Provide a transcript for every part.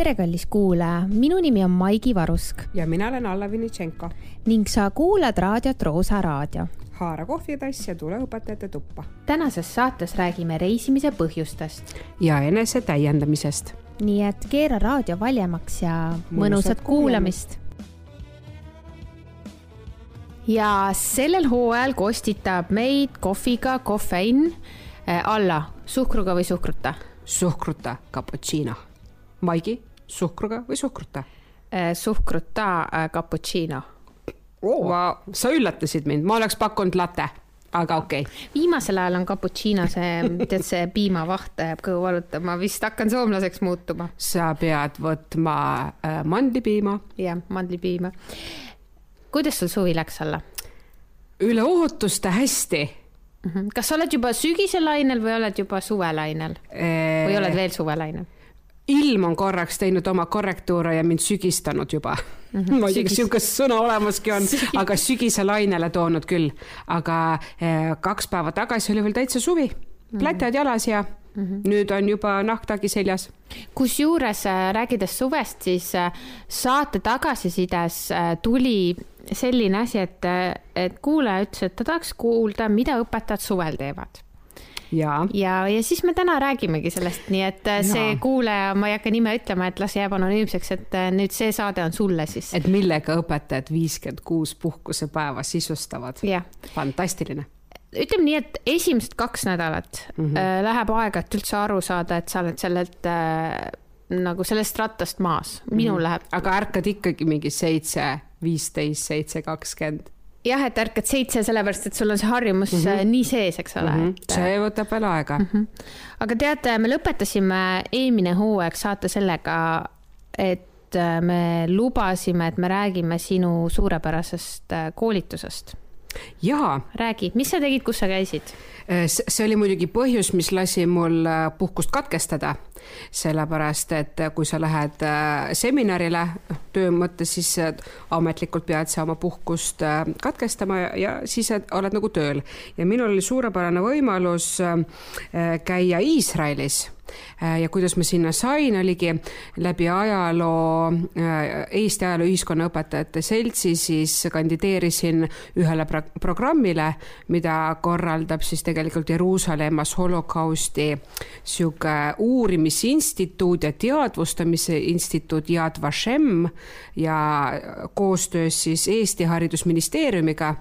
tere, kallis kuulaja, minu nimi on Maigi Varusk ja mina olen Alla Vinitšenko. ning sa kuulad raadiot Roosa Raadio. haara kohvitass ja tule õpetajate tuppa. tänases saates räägime reisimise põhjustest. ja enese täiendamisest. nii et keera raadio valjemaks ja mõnusat kuulamist. ja sellel hooajal kostitab meid kohviga kofein. Alla, suhkruga või suhkruta? suhkruta cappuccino. Maigi, suhkruga või suhkruta? suhkruta cappuccino oh.. ma, sa üllatasid mind, ma oleks pakkunud latte, aga okei okay.. viimasel ajal on cappuccino see, tead see piimavaht jääb kõhu valutama, vist hakkan soomlaseks muutuma. sa pead võtma äh, mandlipiima. jah, mandlipiima. kuidas sul suvi läks, Alla? üle ootuste hästi mm. -hmm. kas sa oled juba sügiselainel või oled juba suvelainel eee... või oled veel suvelainel? Ilm on korraks teinud oma korrektuure ja mind sügistanud juba mm. -hmm. ma ei tea, kas niisugust sõna olemaski on, aga sügiselainele toonud küll. aga eh, kaks päeva tagasi oli veel täitsa suvi mm, -hmm. plätad jalas ja mm -hmm. nüüd on juba nahktagi seljas. kusjuures äh, rääkides suvest, siis äh, saate tagasisides tuli selline asi, et, et kuulaja ütles, et ta tahaks kuulda, mida õpetajad suvel teevad ja, ja, ja siis me täna räägimegi sellest, nii et äh, see ja. kuulaja, ma ei hakka nime ütlema, et las jääb anonüümseks, et äh, nüüd see saade on sulle siis. et millega õpetajad viiskümmend kuus puhkusepäeva sisustavad. fantastiline ütleme nii, et esimesed kaks nädalat mm -hmm. äh, läheb aega, et üldse aru saada, et sa oled sellelt äh, nagu sellest rattast maas, minul mm -hmm. läheb. aga ärkad ikkagi mingi seitse, viisteist, seitse, kakskümmend jah, et ärkad seitse, sellepärast et sul on see harjumus mm -hmm. nii sees, eks ole mm. -hmm. see võtab veel aega mm. -hmm. aga teate, me lõpetasime eelmine hooaeg saate sellega, et äh, me lubasime, et me räägime sinu suurepärasest äh, koolitusest. Jaa. räägi, mis sa tegid, kus sa käisid? see oli muidugi põhjus, mis lasi mul puhkust katkestada sellepärast et kui sa lähed äh, seminarile töö mõttes, siis äh, ametlikult pead sa oma puhkust äh, katkestama ja, ja siis oled nagu tööl. ja minul oli suurepärane võimalus käia Iisraelis Äh, ja kuidas ma sinna sain, oligi läbi ajaloo, äh, Eesti Ajaloo Ühiskonnaõpetajate Seltsi, siis kandideerisin ühele programmile, mida korraldab siis tegelikult Jeruusalemmas holokausti sihuke uurimisinstituut ja teadvustamise instituut Yad Vashem ja koostöös siis Eesti Haridusministeeriumiga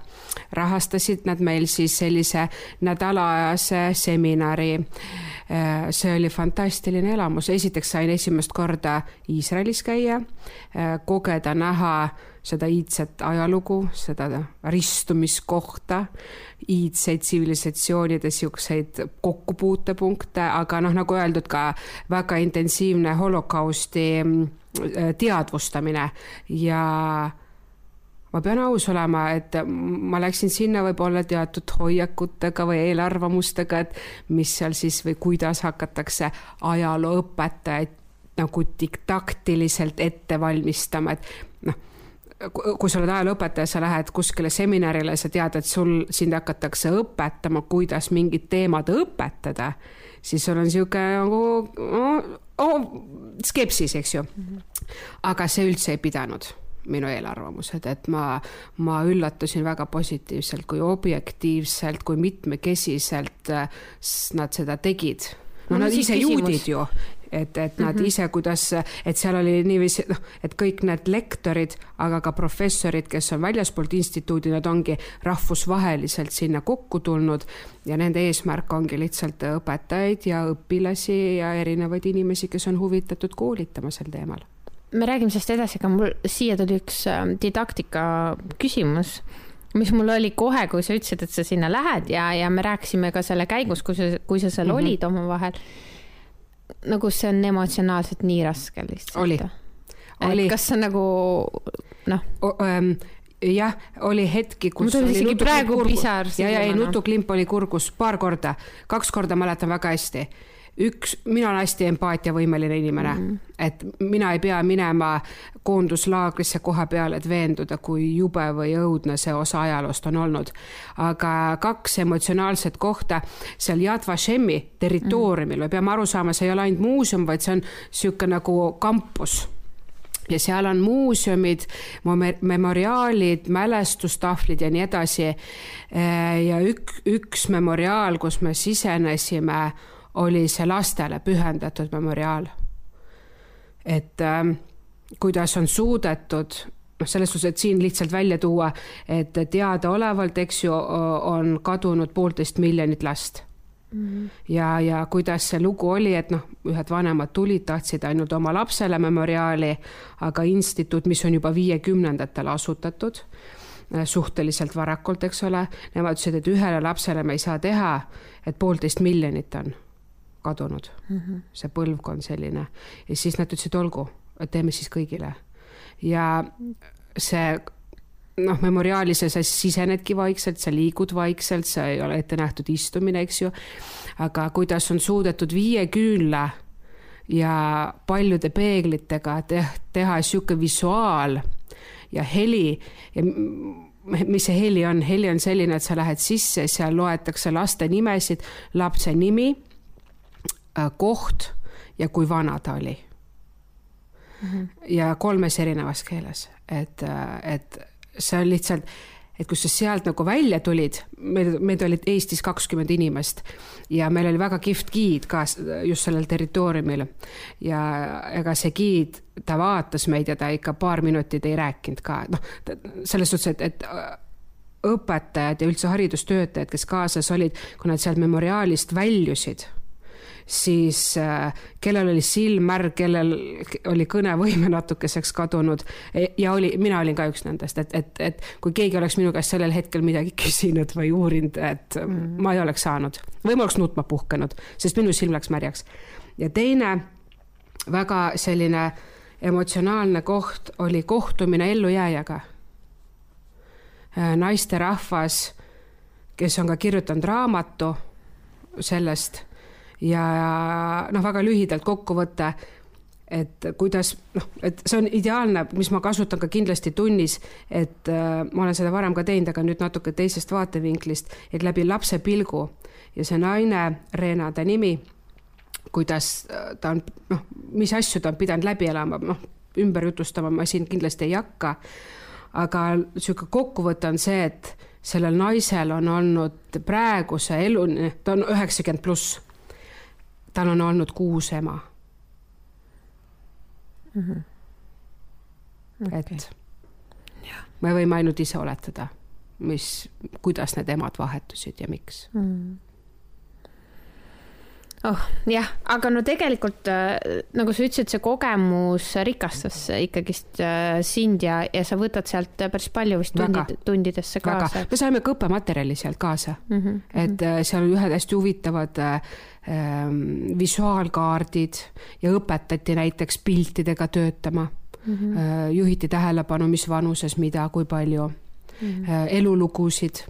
rahastasid nad meil siis sellise nädalaajase seminari. Äh, see oli fantastiline elamus, esiteks sain esimest korda Iisraelis käia, äh, kogeda, näha seda iidset ajalugu, seda ristumiskohta, iidseid tsivilisatsioonide siukseid kokkupuutepunkte, aga noh, nagu öeldud, ka väga intensiivne holokausti äh, teadvustamine. Ja ma pean aus olema, et ma läksin sinna võib-olla teatud hoiakutega või eelarvamustega, et mis seal siis või kuidas hakatakse ajalooõpetajaid nagu diktaktiliselt ette valmistama, et noh, kui sa oled ajalooõpetaja, sa lähed kuskile seminarile, sa tead, et sul, sind hakatakse õpetama, kuidas mingit teemat õpetada, siis sul on niisugune nagu oh, oh, skepsis, eks ju. aga see üldse ei pidanud minu eelarvamused, et ma, ma üllatusin väga positiivselt, kui objektiivselt, kui mitmekesiselt äh, nad seda tegid. no nad ise juudid ju, et, et nad mm -hmm. ise, kuidas, et seal oli niiviisi, noh, et kõik need lektorid, aga ka professorid, kes on väljaspoolt instituudi, nad ongi rahvusvaheliselt sinna kokku tulnud ja nende eesmärk ongi lihtsalt õpetajaid ja õpilasi ja erinevaid inimesi, kes on huvitatud koolitama sel teemal me räägime sellest edasi, aga mul siia tuli üks ähm, didaktika küsimus, mis mul oli kohe, kui sa ütlesid, et sa sinna lähed ja, ja me rääkisime ka selle käigus, kui sa, kui sa seal mm -hmm. olid omavahel. nagu see on emotsionaalselt nii raske lihtsalt. oli, oli. kas sa nagu noh ähm, jah, oli hetki, kus. mul tuli isegi praegu pisar. ja, ja ei nutuklimp oli kurgus paar korda, kaks korda mäletan väga hästi üks, mina olen hästi empaatiavõimeline inimene mm, -hmm. et mina ei pea minema koonduslaagrisse koha peale, et veenduda, kui jube või õudne see osa ajaloost on olnud. aga kaks emotsionaalset kohta seal Yad Vashemi territooriumil mm, -hmm. me peame aru saama, see ei ole ainult muuseum, vaid see on niisugune nagu kampus ja seal on muuseumid, memoriaalid, mälestustahvlid ja nii edasi. ja ük, üks memoriaal, kus me sisenesime, oli see lastele pühendatud memoriaal. et äh, kuidas on suudetud noh, selles suhtes, et siin lihtsalt välja tuua, et teadaolevalt, eks ju, on kadunud poolteist miljonit last Mm -hmm. ja, ja kuidas see lugu oli, et noh, ühed vanemad tulid, tahtsid ainult oma lapsele memoriaali, aga instituut, mis on juba viiekümnendatel asutatud, äh, suhteliselt varakult, eks ole, nemad ütlesid, et ühele lapsele me ei saa teha, et poolteist miljonit on kadunud mm, -hmm. see põlvkond selline. ja siis nad ütlesid, olgu, teeme siis kõigile. ja see noh, memoriaali sa, sisenedki vaikselt, sa liigud vaikselt, sa ei ole ette nähtud istumine, eks ju. aga kuidas on suudetud viie küünla ja paljude peeglitega teha, teha sihuke visuaal ja heli ja mis see heli on, heli on selline, et sa lähed sisse, seal loetakse laste nimesid, lapse nimi, koht ja kui vana ta oli mm. -hmm. ja kolmes erinevas keeles, et, äh, et see on lihtsalt, et kus sa sealt nagu välja tulid, meil, meid olid Eestis kakskümmend inimest ja meil oli väga kihvt giid ka just sellel territooriumil. ja ega see giid, ta vaatas meid ja ta ikka paar minutit ei rääkinud ka, noh, selles suhtes, et, et õpetajad ja üldse haridustöötajad, kes kaasas olid, kui nad sealt memoriaalist väljusid siis äh, kellel oli silm märg, kellel oli kõnevõime natukeseks kadunud e, ja oli, mina olin ka üks nendest, et, et, et kui keegi oleks minu käest sellel hetkel midagi küsinud või uurinud, et mm. ma ei oleks saanud või ma oleks nutma puhkenud, sest minu silm läks märjaks. ja teine väga selline emotsionaalne koht oli kohtumine ellujääjaga. Äh, naisterahvas, kes on ka kirjutanud raamatu sellest ja noh, väga lühidalt kokkuvõte, et kuidas noh, et see on ideaalne, mis ma kasutan ka kindlasti tunnis, et äh, ma olen seda varem ka teinud, aga nüüd natuke teisest vaatevinklist, et läbi lapse pilgu ja see naine, Reena ta nimi, kuidas äh, ta on noh, mis asju ta on pidanud läbi elama, noh ümber jutustama ma siin kindlasti ei hakka. aga sihuke kokkuvõte on see, et sellel naisel on olnud praeguse eluni, ta on üheksakümmend pluss tal on olnud kuus ema mm. -hmm. Okay. et ja. me võime ainult ise oletada, mis, kuidas need emad vahetusid ja miks mm. -hmm oh jah, aga no tegelikult äh, nagu sa ütlesid, see kogemus rikastas ikkagist äh, sind ja, ja sa võtad sealt päris palju vist tundid, tundidesse kaasa. me saime ka õppematerjali sealt kaasa mm, -hmm. et äh, seal ühed hästi huvitavad ähm, visuaalkaardid ja õpetati näiteks piltidega töötama mm. -hmm. juhiti tähelepanu, mis vanuses, mida, kui palju mm, -hmm. elulugusid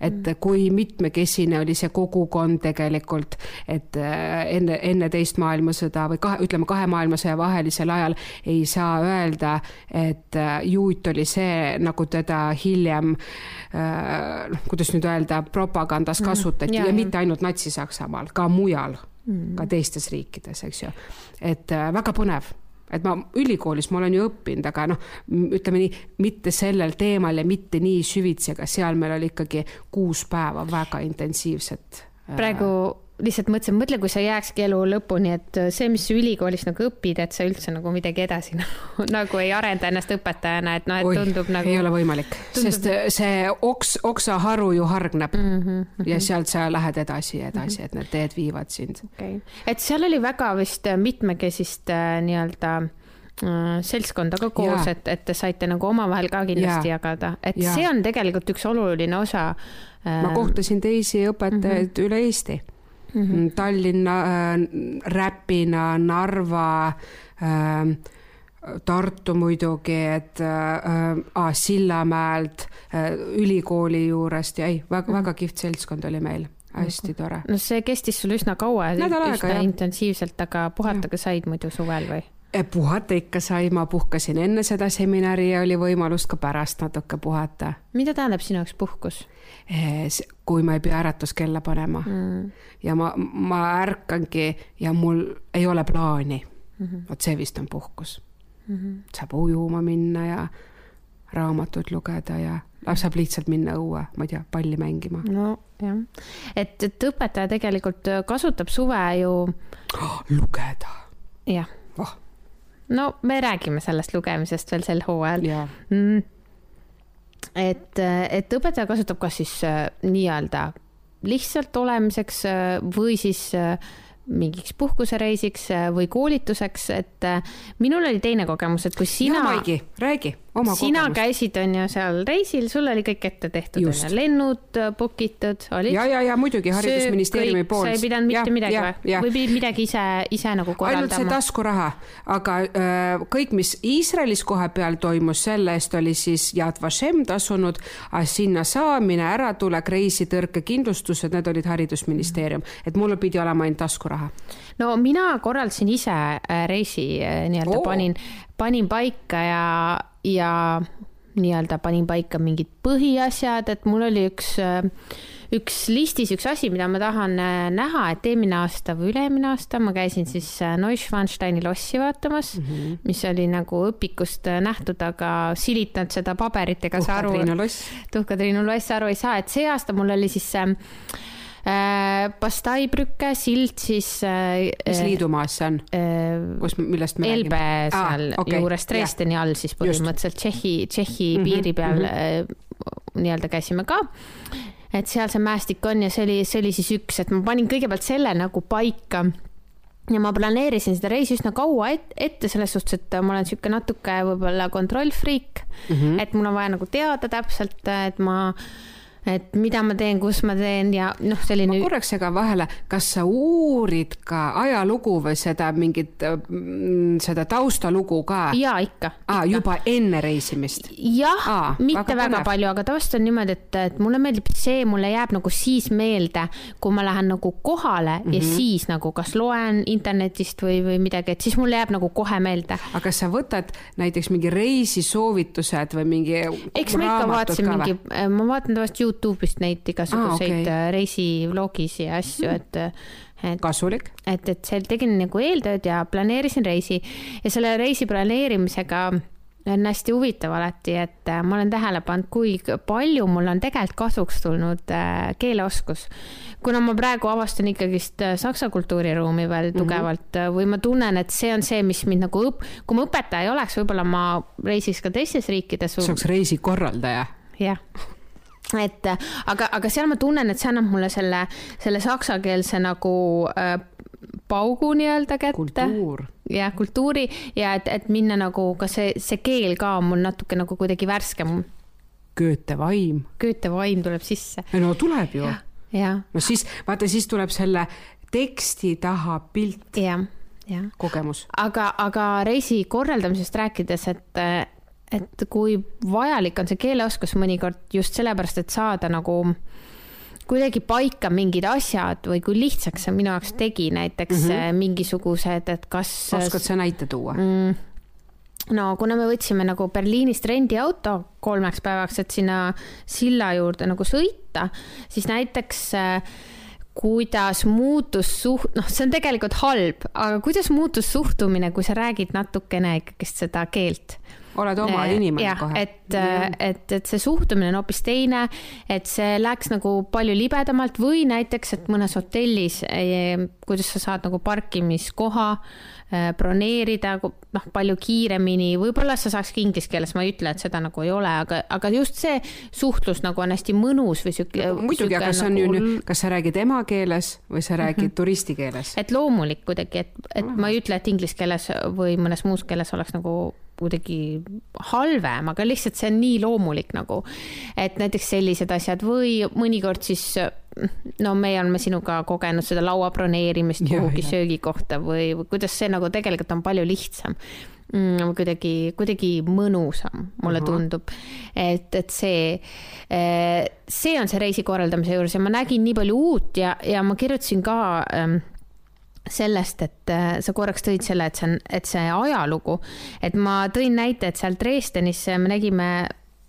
et mm. kui mitmekesine oli see kogukond tegelikult, et äh, enne, enne teist maailmasõda või kahe, ütleme kahe maailmasõja vahelisel ajal ei saa öelda, et äh, juut oli see, nagu teda hiljem noh, kuidas nüüd öelda, propagandas mm. kasutati mm, ja, ja mitte ainult Natsi-Saksamaal, ka mujal mm., ka teistes riikides, eks ju. et väga põnev et ma ülikoolis ma olen ju õppinud, aga noh, ütleme nii, mitte sellel teemal ja mitte nii süvitsi, aga seal meil oli ikkagi kuus päeva väga intensiivset. Äh, praegu lihtsalt mõtlesin, mõtle, kui sa jääkski elu lõpuni, et see, mis sa ülikoolis nagu õpid, et sa üldse nagu midagi edasi nagu, nagu ei arenda ennast õpetajana, et noh, et Oi, tundub nagu. ei ole võimalik tundub..., sest see oks, oksaharu ju hargneb mm -hmm. ja sealt sa lähed edasi ja edasi mm, -hmm. et need teed viivad sind okay.. et seal oli väga vist mitmekesist äh, nii-öelda äh, seltskonda ka koos, et, et te saite nagu omavahel ka kindlasti ja. jagada, et ja. see on tegelikult üks oluline osa. ma kohtasin teisi õpetajaid mm -hmm. üle Eesti mm -hmm. Tallinna äh,, Räpina, Narva äh,, Tartu muidugi, et äh, Sillamäelt äh,, ülikooli juurest ja ei, väga, väga kihvt seltskond oli meil hästi tore. no see kestis sul üsna kaua, üsna jah. intensiivselt, aga puhata ka said muidu suvel või? Eh, puhata ikka sai, ma puhkasin enne seda seminari ja oli võimalus ka pärast natuke puhata. mida tähendab sinu jaoks puhkus? Eh, kui ma ei pea äratuskella panema mm. ja ma, ma ärkangi ja mul ei ole plaani mm -hmm.. vot see vist on puhkus mm. -hmm. saab ujuma minna ja raamatut lugeda ja saab lihtsalt minna õue, ma ei tea, palli mängima. nojah, et, et õpetaja tegelikult kasutab suve ju oh,. lugeda. jah oh no me räägime sellest lugemisest veel sel hooajal yeah.. Mm. et, et õpetaja kasutab kas siis äh, nii-öelda lihtsalt olemiseks äh, või siis äh, mingiks puhkusereisiks või koolituseks, et minul oli teine kogemus, et kui sina. Maigi, räägi oma sina kogemus. käisid, on ju, seal reisil, sul oli kõik ette tehtud, on ju, lennud book itud, olid? ja, ja, ja muidugi Haridusministeeriumi poolt. sa ei pidanud mitte ja, midagi või? või pidid midagi ise, ise nagu korraldama? ainult see taskuraha, aga äh, kõik, mis Iisraelis koha peal toimus, selle eest oli siis Yad Vashem tasunud, sinna saamine, äratulek, reisitõrke, kindlustused, need olid Haridusministeerium, et mul pidi olema ainult taskuraha. no mina korraldasin ise äh, reisi äh, nii-öelda, panin, panin paika ja ja nii-öelda panin paika mingid põhiasjad, et mul oli üks, üks listis üks asi, mida ma tahan äh, näha, et eelmine aasta või üle-eelmine aasta ma käisin siis äh, Neuschwansteini lossi vaatamas mm, -hmm. mis oli nagu õpikust äh, nähtud, aga silitanud seda paberitega, sa aru. Tuhka-Triinu loss aru ei saa, et see aasta mul oli siis äh, Äh, Bastaibrücke sild siis. Äh, mis liidumaas see on? Äh, kus, millest me Elbe räägime? seal ah, okay. juures Dresdeni all siis põhimõtteliselt Tšehhi, Tšehhi mm -hmm, piiri peal mm -hmm. nii-öelda käisime ka et seal see mäestik on ja see oli, see oli siis üks, et ma panin kõigepealt selle nagu paika ja ma planeerisin seda reisi üsna kaua et, ette selles suhtes, et ma olen niisugune natuke võib-olla kontrollfriik mm, -hmm. et mul on vaja nagu teada täpselt, et ma et mida ma teen, kus ma teen ja noh, selline. ma korraks segan vahele, kas sa uurid ka ajalugu või seda mingit, mm, seda taustalugu ka? ja ikka. aa, juba enne reisimist? jah, mitte väga, väga palju, aga tavaliselt on niimoodi, et, et mulle meeldib see, mulle jääb nagu siis meelde, kui ma lähen nagu kohale mm -hmm. ja mhm. siis nagu kas loen internetist või, või midagi, et siis mulle jääb nagu kohe meelde. aga kas sa võtad näiteks mingi reisisoovitused või mingi? eks ma ikka vaatasin mingi, ma vaatan tavaliselt Youtube'ist neid igasuguseid ah, okay. Äh, reisivlogisi ja asju, et et kasulik. et, et seal tegin nagu eeltööd ja planeerisin reisi ja selle reisi planeerimisega on hästi huvitav alati, et äh, ma olen tähele pannud, kui palju mul on tegelikult kasuks tulnud äh, keeleoskus. kuna ma praegu avastan ikkagist saksa kultuuriruumi veel mhm. tugevalt mm -hmm. või ma tunnen, et see on see, mis mind nagu õp-, kui ma õpetaja ei oleks, võib-olla ma reisiks ka teistes riikides. sa oleks reisikorraldaja. jah et aga, aga seal ma tunnen, et see annab mulle selle, selle saksakeelse nagu äh, paugu nii-öelda kätte. jah, kultuuri ja et, et minna nagu ka see, see keel ka on mul natuke nagu kuidagi värskem. Goethe vaim. Goethe vaim tuleb sisse. no tuleb ju. no siis vaata, siis tuleb selle teksti taha pilt. jah, jah. kogemus. aga, aga reisi korraldamisest rääkides, et et kui vajalik on see keeleoskus mõnikord just sellepärast, et saada nagu kuidagi paika mingid asjad või kui lihtsaks see minu jaoks tegi näiteks mm -hmm. mingisugused, et kas. oskad sa näite tuua mm,? no kuna me võtsime nagu Berliinist rendiauto kolmeks päevaks, et sinna silla juurde nagu sõita, siis näiteks äh, kuidas muutus suht-, noh, see on tegelikult halb, aga kuidas muutus suhtumine, kui sa räägid natukene ikkagist seda keelt oled oma äh, inimene kohe. et mm., et, et see suhtumine on hoopis teine, et see läks nagu palju libedamalt või näiteks, et mõnes hotellis, eh, kuidas sa saad nagu parkimiskoha eh, broneerida noh, palju kiiremini, võib-olla sa saakski inglise keeles, ma ei ütle, et seda nagu ei ole, aga, aga just see suhtlus nagu on hästi mõnus või sihuke. muidugi, aga see on nagu... ju kas sa räägid emakeeles või sa räägid mm -hmm. turisti keeles? et loomulik kuidagi, et, et ma ei ütle, et inglise keeles või mõnes muus keeles oleks nagu kuidagi halvem, aga lihtsalt see on nii loomulik nagu, et näiteks sellised asjad või mõnikord siis no me oleme sinuga kogenud seda laua broneerimist kuhugi söögikohta või, või kuidas see nagu tegelikult on palju lihtsam. mm, kuidagi, kuidagi mõnusam, mulle -huh. tundub. et, et see, see on see reisi korraldamise juures ja ma nägin nii palju uut ja, ja ma kirjutasin ka ähm, sellest, et äh, sa korraks tõid selle, et see on, et see ajalugu, et ma tõin näite, et seal Dresdenis me nägime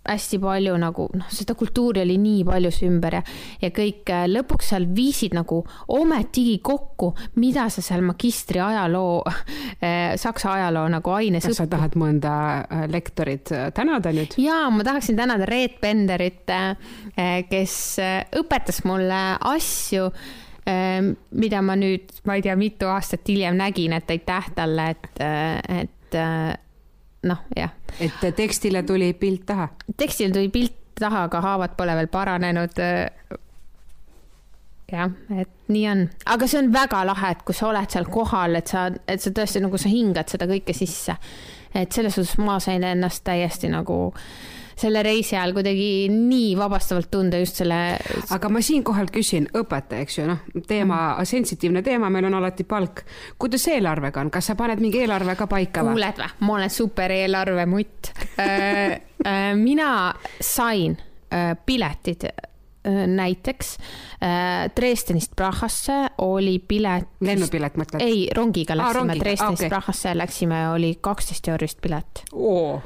hästi palju nagu noh, seda kultuuri oli nii palju ümber ja, ja kõik äh, lõpuks seal viisid nagu ometigi kokku, mida sa seal magistri ajaloo äh,, saksa ajaloo nagu aines kas sa tahad mõnda äh, lektorit tänada nüüd? jaa, ma tahaksin tänada Reet Penderit, kes õpetas mulle asju Ehm, mida ma nüüd, ma ei tea, mitu aastat hiljem nägin, et aitäh talle, et, äh, et äh, noh, jah. et tekstile tuli pilt taha? tekstile tuli pilt taha, aga haavad pole veel paranenud. Äh, jah, et nii on, aga see on väga lahe, et kui sa oled seal kohal, et sa, et sa tõesti nagu sa hingad seda kõike sisse. et selles suhtes ma sain ennast täiesti nagu äh, selle reisi ajal kuidagi nii vabastavalt tunda just selle. aga ma siinkohal küsin, õpetaja, eks ju, noh, teema mm, sensitiivne teema, meil on alati palk. kuidas eelarvega on, kas sa paned mingi eelarve ka paika või? kuuled või, ma olen super eelarvemutt äh, äh, mina sain äh, piletid näiteks Dresdenist Prahasse oli pilet. lennupilet mõtled? ei, rongiga läksime ah, Dresdenist okay. Prahasse, läksime, oli kaksteist eurist pilet. oo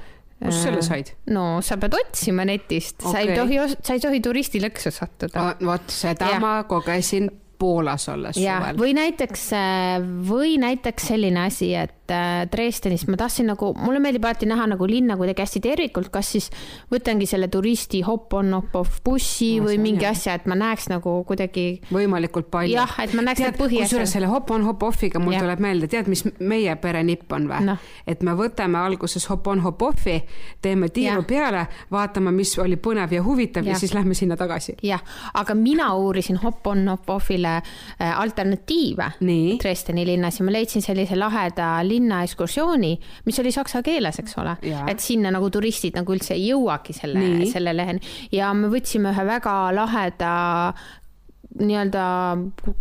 kust selle äh, said? no sa pead otsima netist okay., sa ei tohi, sa ei tohi turistilõksu sattuda. vot seda ja. ma kogesin Poolas olles suvel. või näiteks, äh, või näiteks selline asi, et Dresdenist ma tahtsin nagu, mulle meeldib alati näha nagu linna kuidagi hästi tervikult, kas siis võtangi selle turisti hop-on-hop-off bussi no, või mingi jah. asja, et ma näeks nagu kuidagi. võimalikult palju. jah, et ma näeks tead, kusjuures selle hop-on-hop-offiga mul ja. tuleb meelde, tead, mis meie pere nipp on või no.? et me võtame alguses hop-on-hop-offi, teeme tiiru ja. peale, vaatame, mis oli põnev ja huvitav ja, ja siis lähme sinna tagasi. jah, aga mina uurisin hop-on-hop-offile Äh, alternatiive Dresdeni linnas ja ma leidsin sellise laheda linnaekskursiooni, mis oli saksa keeles, eks ole. et sinna nagu turistid nagu üldse ei jõuagi selle, selle leheni ja me võtsime ühe väga laheda nii-öelda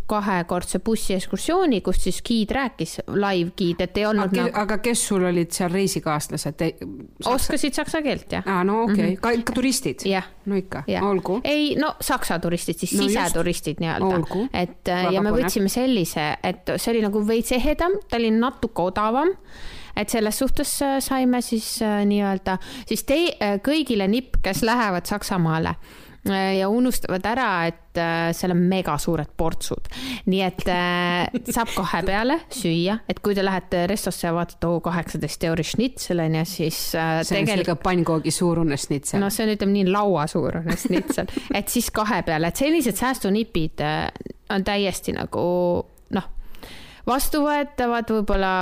kahekordse bussiekskursiooni, kus siis giid rääkis, live giid, et ei olnud aga, nagu... aga kes sul olid seal reisikaaslased saksa...? oskasid saksa keelt, jah. aa, no okei okay. mm, -hmm. ka ikka turistid? no ikka, olgu. ei, no saksa turistid, siis no siseturistid nii-öelda. et äh, Väga ja me võtsime sellise, et see oli nagu veits ehedam, ta oli natuke odavam et selles suhtes äh, saime siis äh, nii-öelda siis te kõigile nipp, kes lähevad Saksamaale ja unustavad ära, et äh, seal on mega suured portsud. nii et äh, saab kahe peale süüa, et kui te lähete restosse ja vaatate, oo, kaheksateist euri šnitsel on ju, siis see on tegelikult... pannkoogi suurune šnitsel. no see on, ütleme nii, lauasuurune šnitsel, et siis kahe peale, et sellised säästunipid on täiesti nagu vastuvõetavad võib-olla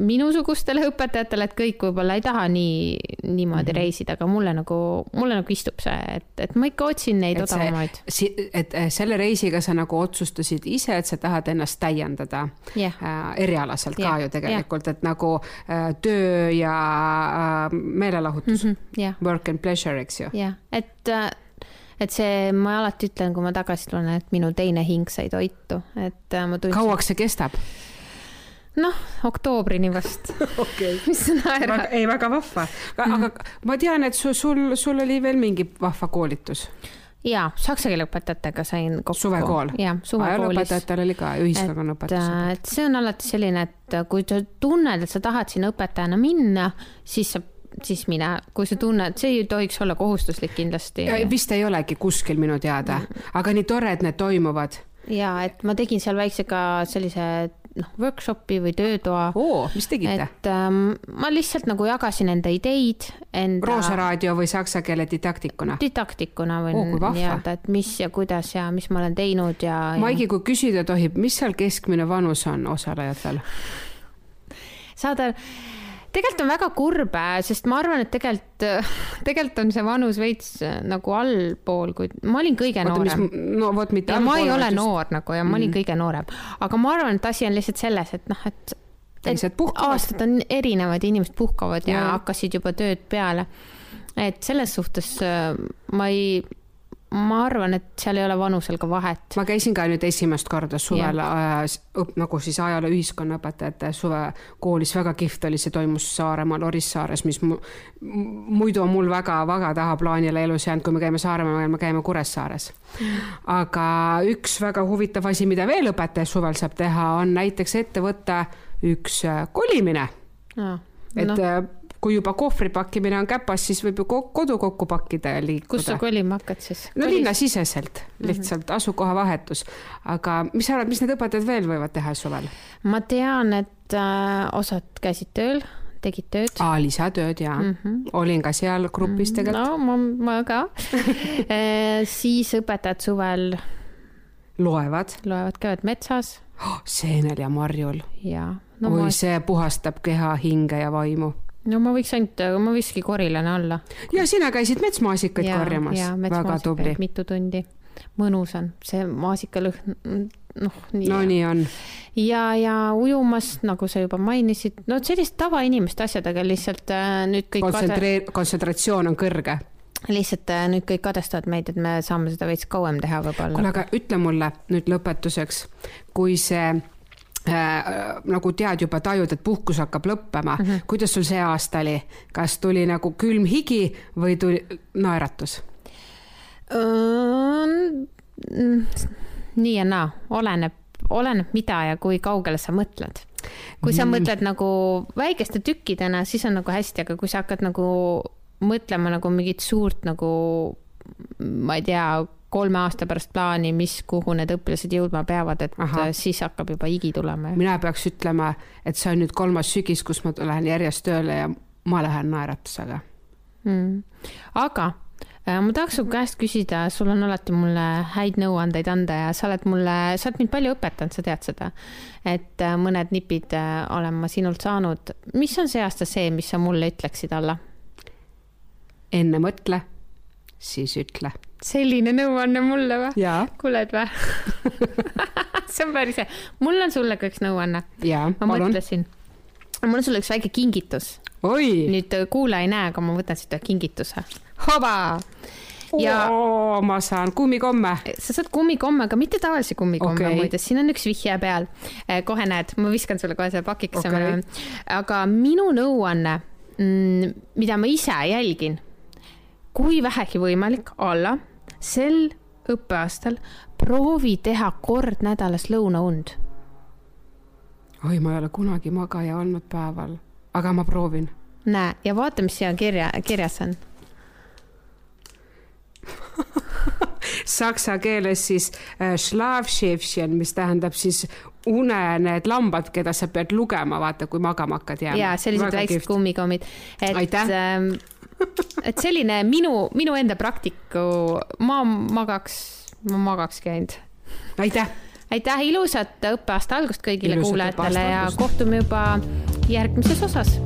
minusugustele õpetajatele, et kõik võib-olla ei taha nii, niimoodi mm -hmm. reisida, aga mulle nagu, mulle nagu istub see, et, et ma ikka otsin neid odavamaid. et eh, selle reisiga sa nagu otsustasid ise, et sa tahad ennast täiendada yeah. äh, erialaselt yeah. ka ju tegelikult yeah., et nagu äh, töö ja äh, meelelahutus mm, -hmm. yeah. work and pleasure, eks ju. jah yeah., et äh, et see, ma alati ütlen, kui ma tagasi tulen, et minu teine hing sai toitu, et ma tundsin. kauaks see kestab? noh, oktoobrini vast okay.. mis sa naerad? ei, väga vahva. aga mm. ma tean, et sul, sul, sul oli veel mingi vahva koolitus. ja, saksa keele õpetajatega sain kokku. suvekool? jah, suvekoolis. ajalooõpetajatel oli ka ühiskonnaõpetus. Äh, et see on alati selline, et kui sa tunned, et sa tahad sinna õpetajana minna, siis sa siis mine, kui sa tunned, see ei tohiks olla kohustuslik kindlasti. vist ei olegi kuskil minu teada, aga nii tore, et need toimuvad. ja et ma tegin seal väikse ka sellise noh, workshopi või töötoa. oo, mis tegite? et ähm, ma lihtsalt nagu jagasin enda ideid, enda. Roosa raadio või saksa keele didaktikuna? didaktikuna võin nii-öelda, et mis ja kuidas ja mis ma olen teinud ja, ja.... Maigi, kui küsida tohib, mis seal keskmine vanus on osalejatel? saada tegelikult on väga kurb, sest ma arvan, et tegelikult, tegelikult on see vanus veits äh, nagu allpool, kui ma olin kõige Oota, noorem. no vot, mitte allpool. ma ei ole just... noor nagu ja ma olin mm. kõige noorem, aga ma arvan, et asi on lihtsalt selles, et noh, et teised puhkavad. aastad on erinevad, inimesed puhkavad ja, ja hakkasid juba tööd peale. et selles suhtes äh, ma ei ma arvan, et seal ei ole vanusel ka vahet. ma käisin ka nüüd esimest korda suvel äh, nagu siis ajaloo ühiskonnaõpetajate suvekoolis, väga kihvt oli, see toimus Saaremaal Orissaares, mis mu, muidu on mul väga-väga tahaplaanile elus jäänud, kui me käime Saaremaal, me käime Kuressaares. aga üks väga huvitav asi, mida veel õpetaja suvel saab teha, on näiteks ette võtta üks äh, kolimine no.. et no äh, kui juba kohvri pakkimine on käpas, siis võib ju kodu kokku pakkida ja liikuda. kus sa kolima hakkad siis? no linnasiseselt, mhm. lihtsalt mm -hmm. asukohavahetus. aga mis sa arvad, mis need õpetajad veel võivad teha suvel? ma tean, et äh, osad käisid tööl tegid tööd. aa, lisatööd jaa mm. -hmm. olin ka seal grupis mm tegelikult. no ma, ma ka e, siis õpetajad suvel. loevad. loevad, käivad metsas oh,. seenel ja marjul. jaa no,. oi ma..., see puhastab keha, hinge ja vaimu no ma võiks ainult, ma võikski korilane olla. ja sina käisid metsmaasikaid ja, korjamas, väga tubli. mitu tundi, mõnus on, see maasikalõhn, noh, no nii on. ja, ja ujumas, nagu sa juba mainisid, no sellist tavainimeste asjadega lihtsalt äh, nüüd kõik Kontsentreer-, kontsentratsioon on kõrge lihtsalt äh, nüüd kõik kadestavad meid, et me saame seda veits kauem teha võib-olla. kuule, aga ütle mulle nüüd lõpetuseks, kui see äh, nagu tead juba, tajud, et puhkus hakkab lõppema mm. -hmm. kuidas sul see aasta oli, kas tuli nagu külm higi või tuli naeratus mm,? nii ja naa, oleneb, oleneb, mida ja kui kaugele sa mõtled. kui sa mm. mõtled nagu väikeste tükkidena, siis on nagu hästi, aga kui sa hakkad nagu mõtlema nagu mingit suurt nagu ma ei tea, kolme aasta pärast plaani, mis, kuhu need õpilased jõudma peavad, et Aha. siis hakkab juba higi tulema. mina peaks ütlema, et see on nüüd kolmas sügis, kus ma lähen järjest tööle ja ma lähen naeratusega mm.. aga äh, ma tahaks su käest küsida, sul on alati mulle häid nõuandeid anda ja sa oled mulle, sa oled mind palju õpetanud, sa tead seda. et äh, mõned nipid äh, olen ma sinult saanud. mis on see aasta see, mis sa mulle ütleksid alla? enne mõtle, siis ütle selline nõuanne mulle või? kuuled või see on päris hea. mul on sulle ka üks nõuanne. ma palun. mõtlesin, mul on sulle üks väike kingitus. nüüd äh, kuulaja ei näe, aga ma võtan siit ühe kingituse. hoba! ja Oo, ma saan kummikomme. sa saad kummikomme, aga mitte tavalise kummikomme okay. muide, siin on üks vihje peal. Äh, kohe näed, ma viskan sulle kohe selle pakikese okay.. aga minu nõuanne, mm, mida ma ise jälgin, kui vähegi võimalik, alla sel õppeaastal proovi teha kord nädalas lõunaund. oi, ma ei ole kunagi magaja olnud päeval, aga ma proovin. näe ja vaata, mis siia kirja, kirjas on saksa keeles siis äh, mis tähendab siis une need lambad, keda sa pead lugema, vaata, kui magama hakkad jääma. ja sellised väiksed kummikommid. et ähm, et selline minu, minu enda praktiku, ma magaks, ma magakski ainult. aitäh! aitäh, ilusat õppeaasta algust kõigile ilusat kuulajatele ja kohtume juba järgmises osas